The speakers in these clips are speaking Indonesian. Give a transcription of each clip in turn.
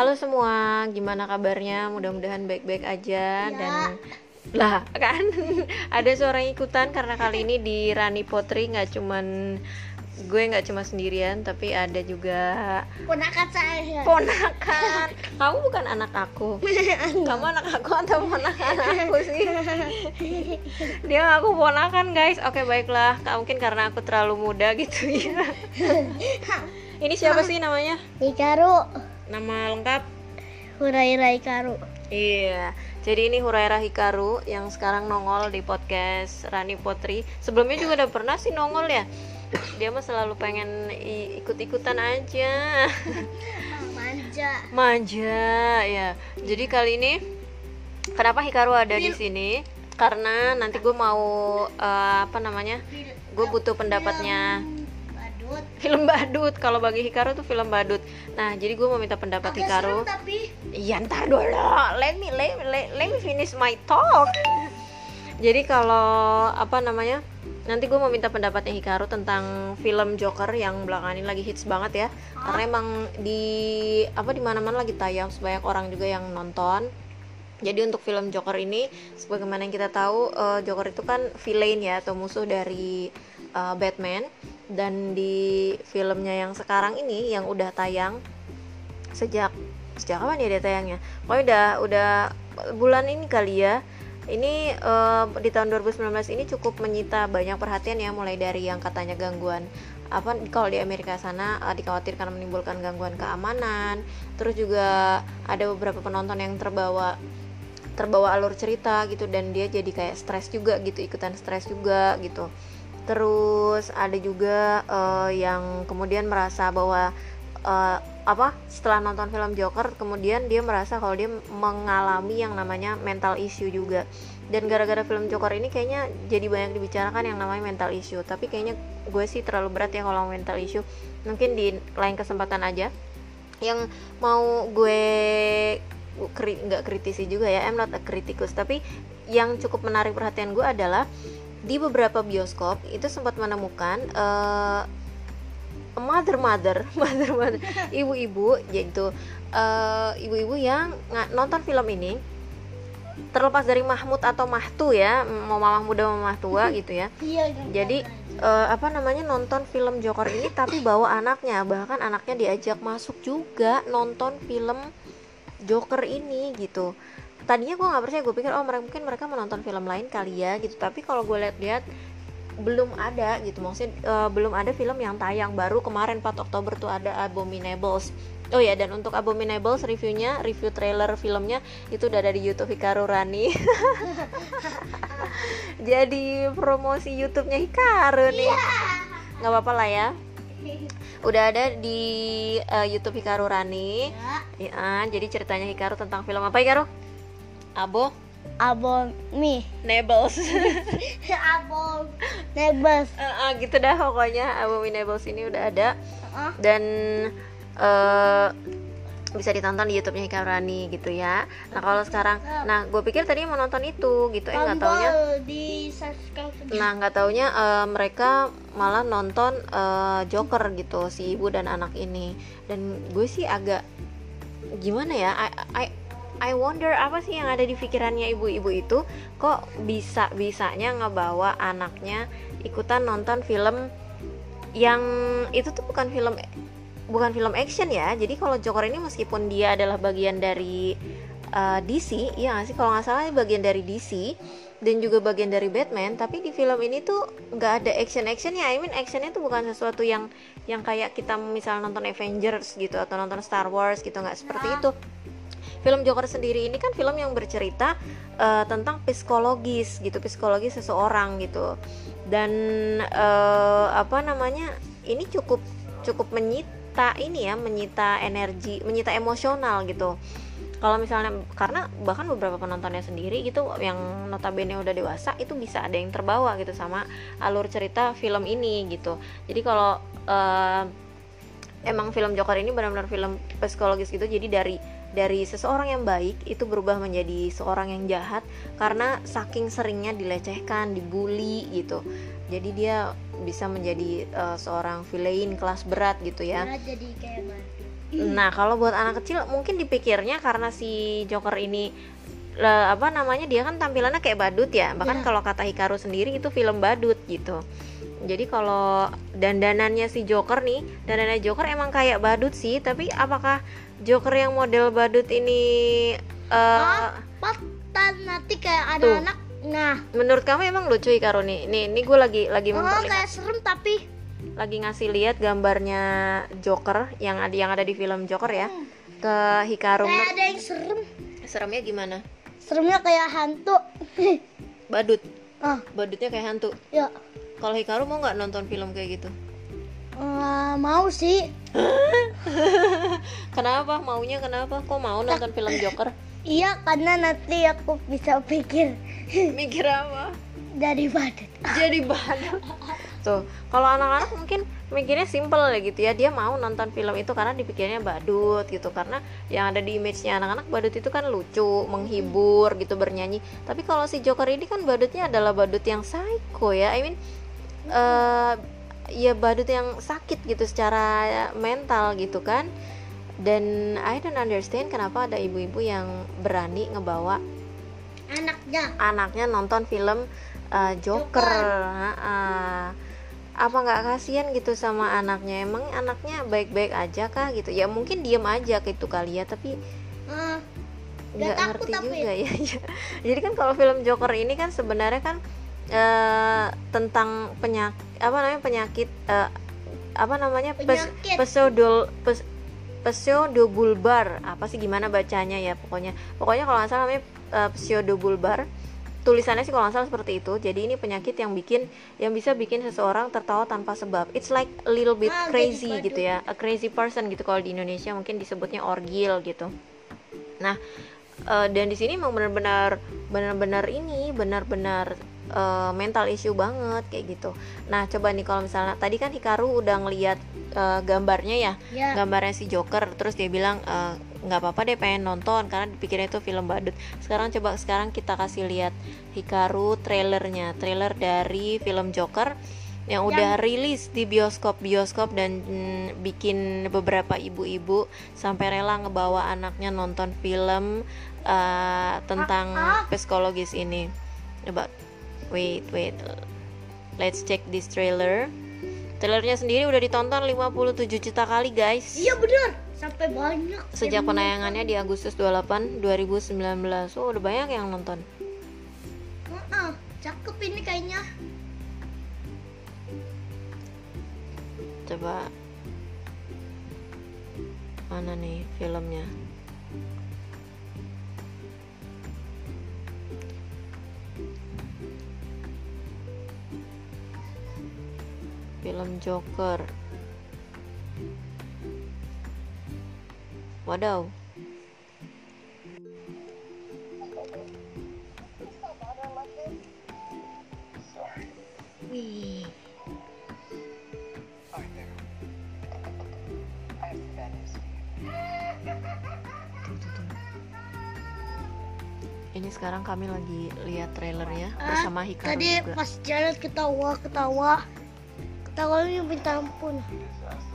Halo semua, gimana kabarnya? Mudah-mudahan baik-baik aja Ya. dan lah kan? Ada seorang ikutan karena kali ini di Rani Potri nggak cuman gue nggak cuma sendirian tapi ada juga Ponakan saya. ponakan. Kamu bukan anak aku. Kamu anak aku atau ponakan aku sih? Dia ngaku ponakan guys. Oke baiklah. Ka- mungkin karena aku terlalu muda gitu ya. Ini siapa sih namanya? Hikaru, nama lengkap Huraira Hikaru. Iya, jadi ini Huraira Hikaru yang sekarang nongol di podcast Rani Potri. Sebelumnya juga udah pernah sih nongol ya. Dia mah selalu pengen ikut-ikutan aja. Manja. Manja ya. Jadi kali ini kenapa Hikaru ada di sini? Karena nanti gue mau eh, apa namanya? Gue butuh pendapatnya. Film badut. Kalau bagi Hikaru tuh film badut. Nah, jadi gue mau minta pendapat Agak Hikaru. serem tapi Iya ntar dulu, let me let, let, let me finish my talk. Jadi kalau apa namanya, nanti gue mau minta pendapatnya Hikaru tentang film Joker yang belakangan ini lagi hits banget ya. Karena emang di apa di mana-mana lagi tayang, banyak orang juga yang nonton. Jadi untuk film Joker ini, sebagaimana yang kita tahu, eh, Joker itu kan villain ya atau musuh dari eh, Batman. Dan di filmnya yang sekarang ini yang udah tayang sejak sejak kapan ya dia tayangnya? Pokoknya udah udah bulan ini kali ya. Ini eh, di tahun 2019 ini cukup menyita banyak perhatian ya mulai dari yang katanya gangguan apa kalau di Amerika sana eh, dikhawatirkan menimbulkan gangguan keamanan. Terus juga ada beberapa penonton yang terbawa terbawa alur cerita gitu dan dia jadi kayak stres juga gitu ikutan stres juga gitu terus ada juga eh, yang kemudian merasa bahwa eh, apa setelah nonton film Joker kemudian dia merasa kalau dia mengalami yang namanya mental issue juga. Dan gara-gara film Joker ini kayaknya jadi banyak dibicarakan yang namanya mental issue. Tapi kayaknya gue sih terlalu berat ya kalau mental issue. Mungkin di lain kesempatan aja. Yang mau gue kri- nggak kritisi juga ya I'm not a critikus tapi yang cukup menarik perhatian gue adalah di beberapa bioskop itu sempat menemukan eh, mother mother mother mother ibu-ibu yaitu eh, ibu-ibu yang nonton film ini. Terlepas dari Mahmud atau Mahtu ya mau mamah muda mau mamah tua gitu ya. Iya jadi eh, apa namanya nonton film Joker ini tapi bawa anaknya. Bahkan anaknya diajak masuk juga nonton film Joker ini gitu tadinya gue nggak percaya gue pikir oh mereka mungkin mereka menonton film lain kali ya gitu. Tapi kalau gue lihat-lihat belum ada gitu. Maksudnya eh, belum ada film yang tayang. Baru kemarin 4 Oktober tuh ada Abominables. Oh ya dan untuk Abominables reviewnya review trailer filmnya itu udah ada di YouTube Hikaru Rani. Jadi promosi YouTube-nya Hikaru nih. Nggak apa-apa lah ya. Udah ada di eh, YouTube Hikaru Rani. Ya ya, jadi ceritanya Hikaru tentang film apa Hikaru? Abo? Abon mi Nables abon nebas Ah, ah, gitu dah pokoknya. Abominables ini udah ada. Ah. dan eh bisa ditonton di YouTube-nya Hikaru Rani gitu ya. Nah kalau sekarang, nah gue pikir tadi mau nonton itu gitu, eh nggak taunya. Di subscribe Nah, nggak taunya eh, mereka malah nonton eh, Joker gitu si ibu dan anak ini. Dan gue sih agak gimana ya? I, I I wonder apa sih yang ada di pikirannya ibu-ibu itu kok bisa bisanya ngebawa anaknya ikutan nonton film yang itu tuh bukan film bukan film action ya. Jadi kalau Joker ini meskipun dia adalah bagian dari uh, DC, ya nggak sih kalau nggak salah bagian dari DC dan juga bagian dari Batman, tapi di film ini tuh nggak ada action actionnya. I mean actionnya tuh bukan sesuatu yang yang kayak kita misalnya nonton Avengers gitu atau nonton Star Wars gitu nggak seperti itu. Film Joker sendiri ini kan film yang bercerita uh, tentang psikologis gitu, psikologis seseorang gitu. Dan uh, apa namanya? Ini cukup cukup menyita ini ya, menyita energi, menyita emosional gitu. Kalau misalnya karena bahkan beberapa penontonnya sendiri gitu yang notabene udah dewasa itu bisa ada yang terbawa gitu sama alur cerita film ini gitu. Jadi kalau uh, emang film Joker ini benar-benar film psikologis gitu jadi dari dari seseorang yang baik itu berubah menjadi seorang yang jahat karena saking seringnya dilecehkan, dibully gitu. Jadi dia bisa menjadi uh, seorang villain kelas berat gitu ya. Berat jadi kayak mati Nah, kalau buat anak kecil mungkin dipikirnya karena si Joker ini le- apa namanya dia kan tampilannya kayak badut ya. Bahkan Iya. kalau kata Hikaru sendiri itu film badut gitu. Jadi kalau dandanannya si Joker nih, dandanannya Joker emang kayak badut sih, tapi apakah Joker yang model badut ini eh Ah, Patah nanti kayak ada Tuh. anak. Nah, menurut kamu emang lucu Hikaru nih? Nih, ini gue lagi lagi oh kayak serem tapi lagi ngasih lihat gambarnya Joker yang ada yang ada di film Joker ya ke Hikaru. kayak ada yang serem. Seremnya gimana? Seremnya kayak hantu. Badut. ah, Badutnya kayak hantu. ya. Kalau Hikaru mau nggak nonton film kayak gitu? Eh, mau sih. Kenapa? Maunya kenapa? Kok mau nonton film Joker? Iya, karena nanti aku bisa pikir Mikir apa? dari badut. Jadi badut. Tuh, kalau anak-anak mungkin mikirnya simple ya gitu ya. Dia mau nonton film itu karena dipikirnya badut gitu. Karena yang ada di image-nya anak-anak badut itu kan lucu, menghibur gitu bernyanyi. Tapi kalau si Joker ini kan badutnya adalah badut yang psycho ya. I mean eh ya badut yang sakit gitu secara mental gitu kan. Dan I don't understand kenapa ada ibu-ibu yang berani ngebawa Anaknya. anaknya nonton film uh, Joker, apa nggak kasihan gitu sama anaknya emang anaknya baik-baik aja kah gitu ya mungkin diem aja gitu kali ya tapi nggak ngerti tapi. juga ya ya. jadi kan kalau film Joker ini kan sebenarnya kan eh, tentang penyakit apa namanya penyakit eh, apa namanya pes, pseudol pes, pseudobulbar apa sih gimana bacanya ya pokoknya. Pokoknya kalau nggak salah namanya eh, pseudobulbar tulisannya sih kalau nggak salah seperti itu. Jadi ini penyakit yang bikin yang bisa bikin seseorang tertawa tanpa sebab. It's like a little bit Ah, crazy gitu ya. A crazy person gitu kalau di Indonesia mungkin disebutnya orgil gitu. Nah eh, dan di sini memang benar-benar benar-benar ini benar-benar eh, mental issue banget kayak gitu nah coba nih kalau misalnya tadi kan Hikaru udah ngeliat eh, gambarnya ya Ya. gambarnya si Joker terus dia bilang eh, nggak apa-apa deh pengen nonton karena dipikirnya itu film badut sekarang coba sekarang kita kasih lihat Hikaru trailernya trailer dari film Joker yang udah rilis di bioskop-bioskop dan mm, bikin beberapa ibu-ibu sampai rela ngebawa anaknya nonton film eh, tentang Ah, ah. psikologis ini. Coba wait wait. Let's check this trailer. Trailernya sendiri udah ditonton 57 juta kali guys. Iya bener, sampai banyak. sejak penayangannya di Agustus 28 2019 oh udah banyak yang nonton. Heeh, cakep ini kayaknya. coba. Mana nih filmnya film Joker wadaw Wih. Tuh, tuh, tuh. ini sekarang kami lagi lihat trailernya Ah, bersama Hikaru Tadi juga pas jalan ketawa, Ketawanya minta ampun. When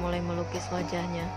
mulai melukis wajahnya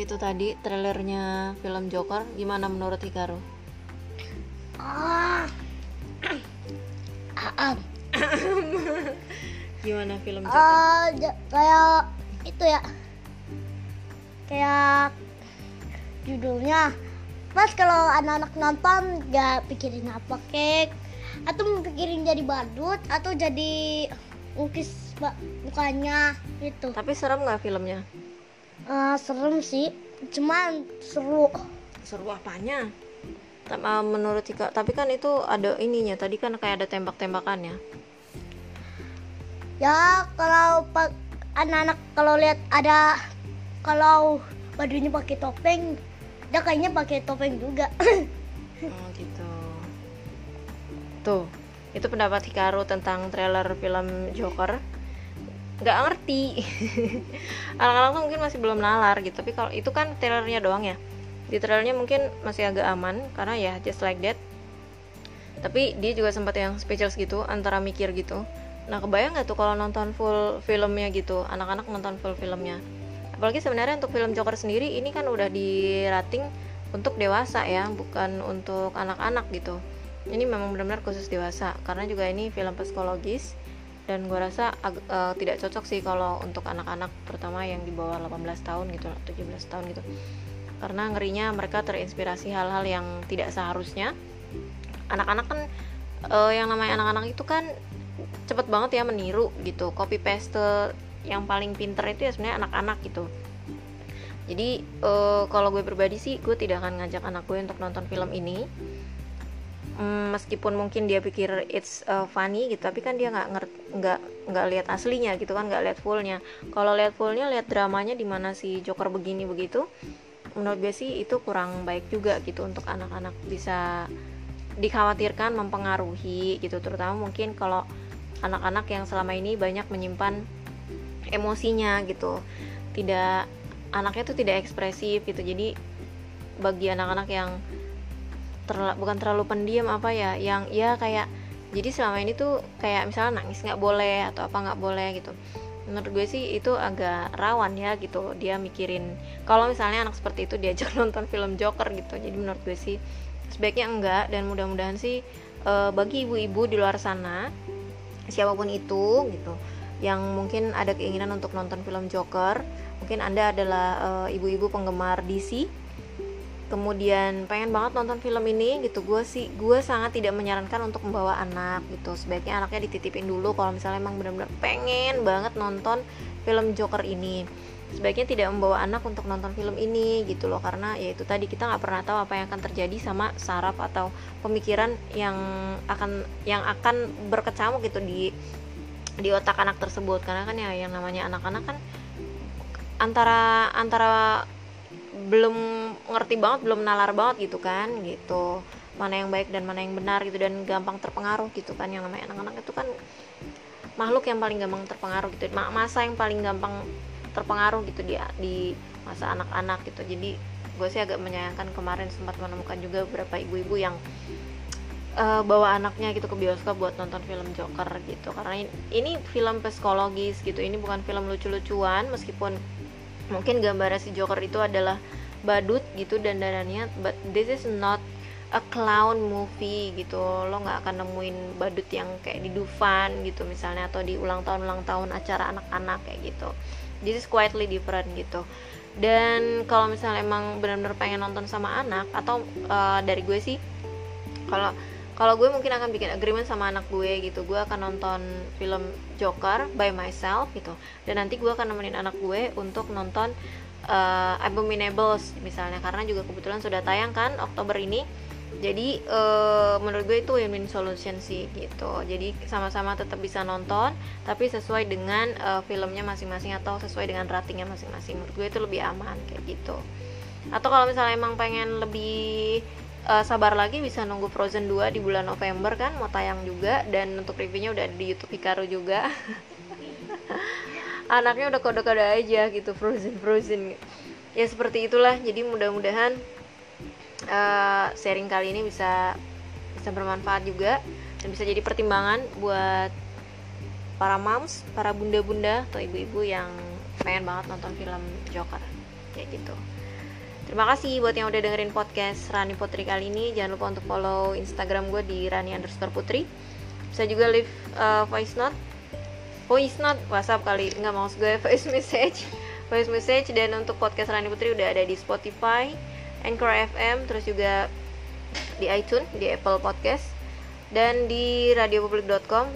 itu tadi trailernya film Joker gimana menurut Hikaru Ah. Ah. gimana film Joker Ah, ja- kayak itu ya. Kayak judulnya. Pas kalau anak-anak nonton nggak pikirin apa kek atau pikirin jadi badut atau jadi lukis ba- mukanya gitu. tapi serem nggak filmnya Ah, serem sih, cuman seru. seru apanya? Ah, menurut Hika tapi kan itu ada ininya tadi kan kayak ada tembak-tembakannya Ya? Kalau pak anak-anak kalau lihat ada kalau bajunya pakai topeng, dia kayaknya pakai topeng juga. oh gitu. Tuh itu pendapat Hikaru tentang trailer film Joker nggak ngerti. Anak-anak tuh mungkin masih belum nalar gitu tapi kalau itu kan trailernya doang ya. Di trailernya mungkin masih agak aman karena ya just like that. Tapi dia juga sempat yang speechless gitu antara mikir gitu. Nah kebayang nggak tuh kalau nonton full filmnya gitu anak-anak nonton full filmnya? Apalagi sebenarnya untuk film Joker sendiri ini kan udah di rating untuk dewasa ya bukan untuk anak-anak gitu. Ini memang benar-benar khusus dewasa karena juga ini film psikologis dan gue rasa eh, tidak cocok sih kalau untuk anak-anak terutama yang di bawah 18 tahun gitu 17 tahun gitu. Karena ngerinya mereka terinspirasi hal-hal yang tidak seharusnya. Anak-anak kan eh, yang namanya anak-anak itu kan cepet banget ya meniru gitu. Copy paste yang paling pinter itu ya sebenarnya anak-anak gitu. Jadi eh, kalau gue pribadi sih gue tidak akan ngajak anak gue untuk nonton film ini meskipun mungkin dia pikir it's uh, funny gitu tapi kan dia nggak ngerti nggak nggak lihat aslinya gitu kan nggak lihat fullnya. Kalau lihat fullnya lihat dramanya di mana si Joker begini begitu menurut gue sih itu kurang baik juga gitu untuk anak-anak bisa dikhawatirkan mempengaruhi gitu. Terutama mungkin kalau anak-anak yang selama ini banyak menyimpan emosinya gitu. Tidak anaknya tuh tidak ekspresif gitu. Jadi bagi anak-anak yang terla- bukan terlalu pendiam apa ya yang ya kayak jadi selama ini tuh kayak misalnya nangis nggak boleh atau apa nggak boleh gitu. Menurut gue sih itu agak rawan ya gitu dia mikirin kalau misalnya anak seperti itu diajak nonton film Joker gitu jadi menurut gue sih sebaiknya enggak dan mudah-mudahan sih eh, bagi ibu-ibu di luar sana siapa pun itu gitu yang mungkin ada keinginan untuk nonton film Joker mungkin anda adalah eh, ibu-ibu penggemar DC kemudian pengen banget nonton film ini gitu. Gue sih gue sangat tidak menyarankan untuk membawa anak gitu. Sebaiknya anaknya dititipin dulu kalau misalnya emang benar-benar pengen banget nonton film Joker ini. Sebaiknya tidak membawa anak untuk nonton film ini gitu loh. Karena ya itu tadi kita nggak pernah tahu apa yang akan terjadi sama saraf atau pemikiran yang akan yang akan berkecamuk gitu di di otak anak tersebut. Karena kan ya yang namanya anak-anak kan antara antara belum ngerti banget belum nalar banget gitu kan gitu. Mana yang baik dan mana yang benar gitu dan gampang terpengaruh gitu kan. Yang namanya anak-anak itu kan makhluk yang paling gampang terpengaruh gitu. Ma- masa yang paling gampang terpengaruh gitu dia di masa anak-anak gitu. Jadi gue sih agak menyayangkan kemarin sempat menemukan juga beberapa ibu-ibu yang eh, bawa anaknya gitu ke bioskop buat nonton film Joker gitu. Karena ini, ini film psikologis gitu. Ini bukan film lucu-lucuan meskipun mungkin gambaran si Joker itu adalah badut gitu dan dandannya but this is not a clown movie gitu. Lo nggak akan nemuin badut yang kayak di Dufan gitu misalnya atau di ulang tahun ulang tahun acara anak-anak kayak gitu. This is quietly different gitu. Dan kalau misalnya emang benar-benar pengen nonton sama anak atau eh, dari gue sih kalau kalau gue mungkin akan bikin agreement sama anak gue gitu. Gue akan nonton film Joker by myself gitu. Dan nanti gue akan nemenin anak gue untuk nonton uh, Abominables misalnya. Karena juga kebetulan sudah tayang kan Oktober ini. Jadi eh, menurut gue itu win-win solution sih gitu. Jadi sama-sama tetap bisa nonton tapi sesuai dengan eh, filmnya masing-masing atau sesuai dengan ratingnya masing-masing. Menurut gue itu lebih aman kayak gitu. Atau kalau misalnya emang pengen lebih eh, sabar lagi bisa nunggu Frozen 2 di bulan November kan mau tayang juga. Dan untuk reviewnya udah di YouTube Hikaru juga. Anaknya udah kode-kode aja gitu Frozen Frozen. Ya seperti itulah. Jadi mudah-mudahan eh, sharing kali ini bisa bisa bermanfaat juga. Dan bisa jadi pertimbangan buat para moms, para bunda-bunda atau ibu-ibu yang pengen banget nonton film Joker. Kayak gitu. Terima kasih buat yang udah dengerin podcast Rani Putri kali ini. Jangan lupa untuk follow Instagram gue di Rani underscore Putri. Bisa juga leave uh, voice note, voice note, WhatsApp kali nggak mau gue voice message, voice message. Dan untuk podcast Rani Putri udah ada di Spotify, Anchor FM, terus juga di iTunes, di Apple Podcast, dan di radiopublik.com.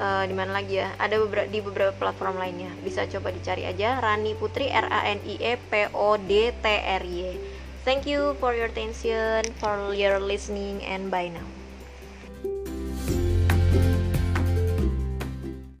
Uh, di mana lagi ya? Ada beberapa di beberapa platform lainnya. Bisa coba dicari aja Rani Putri R A N I E P O D T R Y. Thank you for your attention, for your listening and bye now.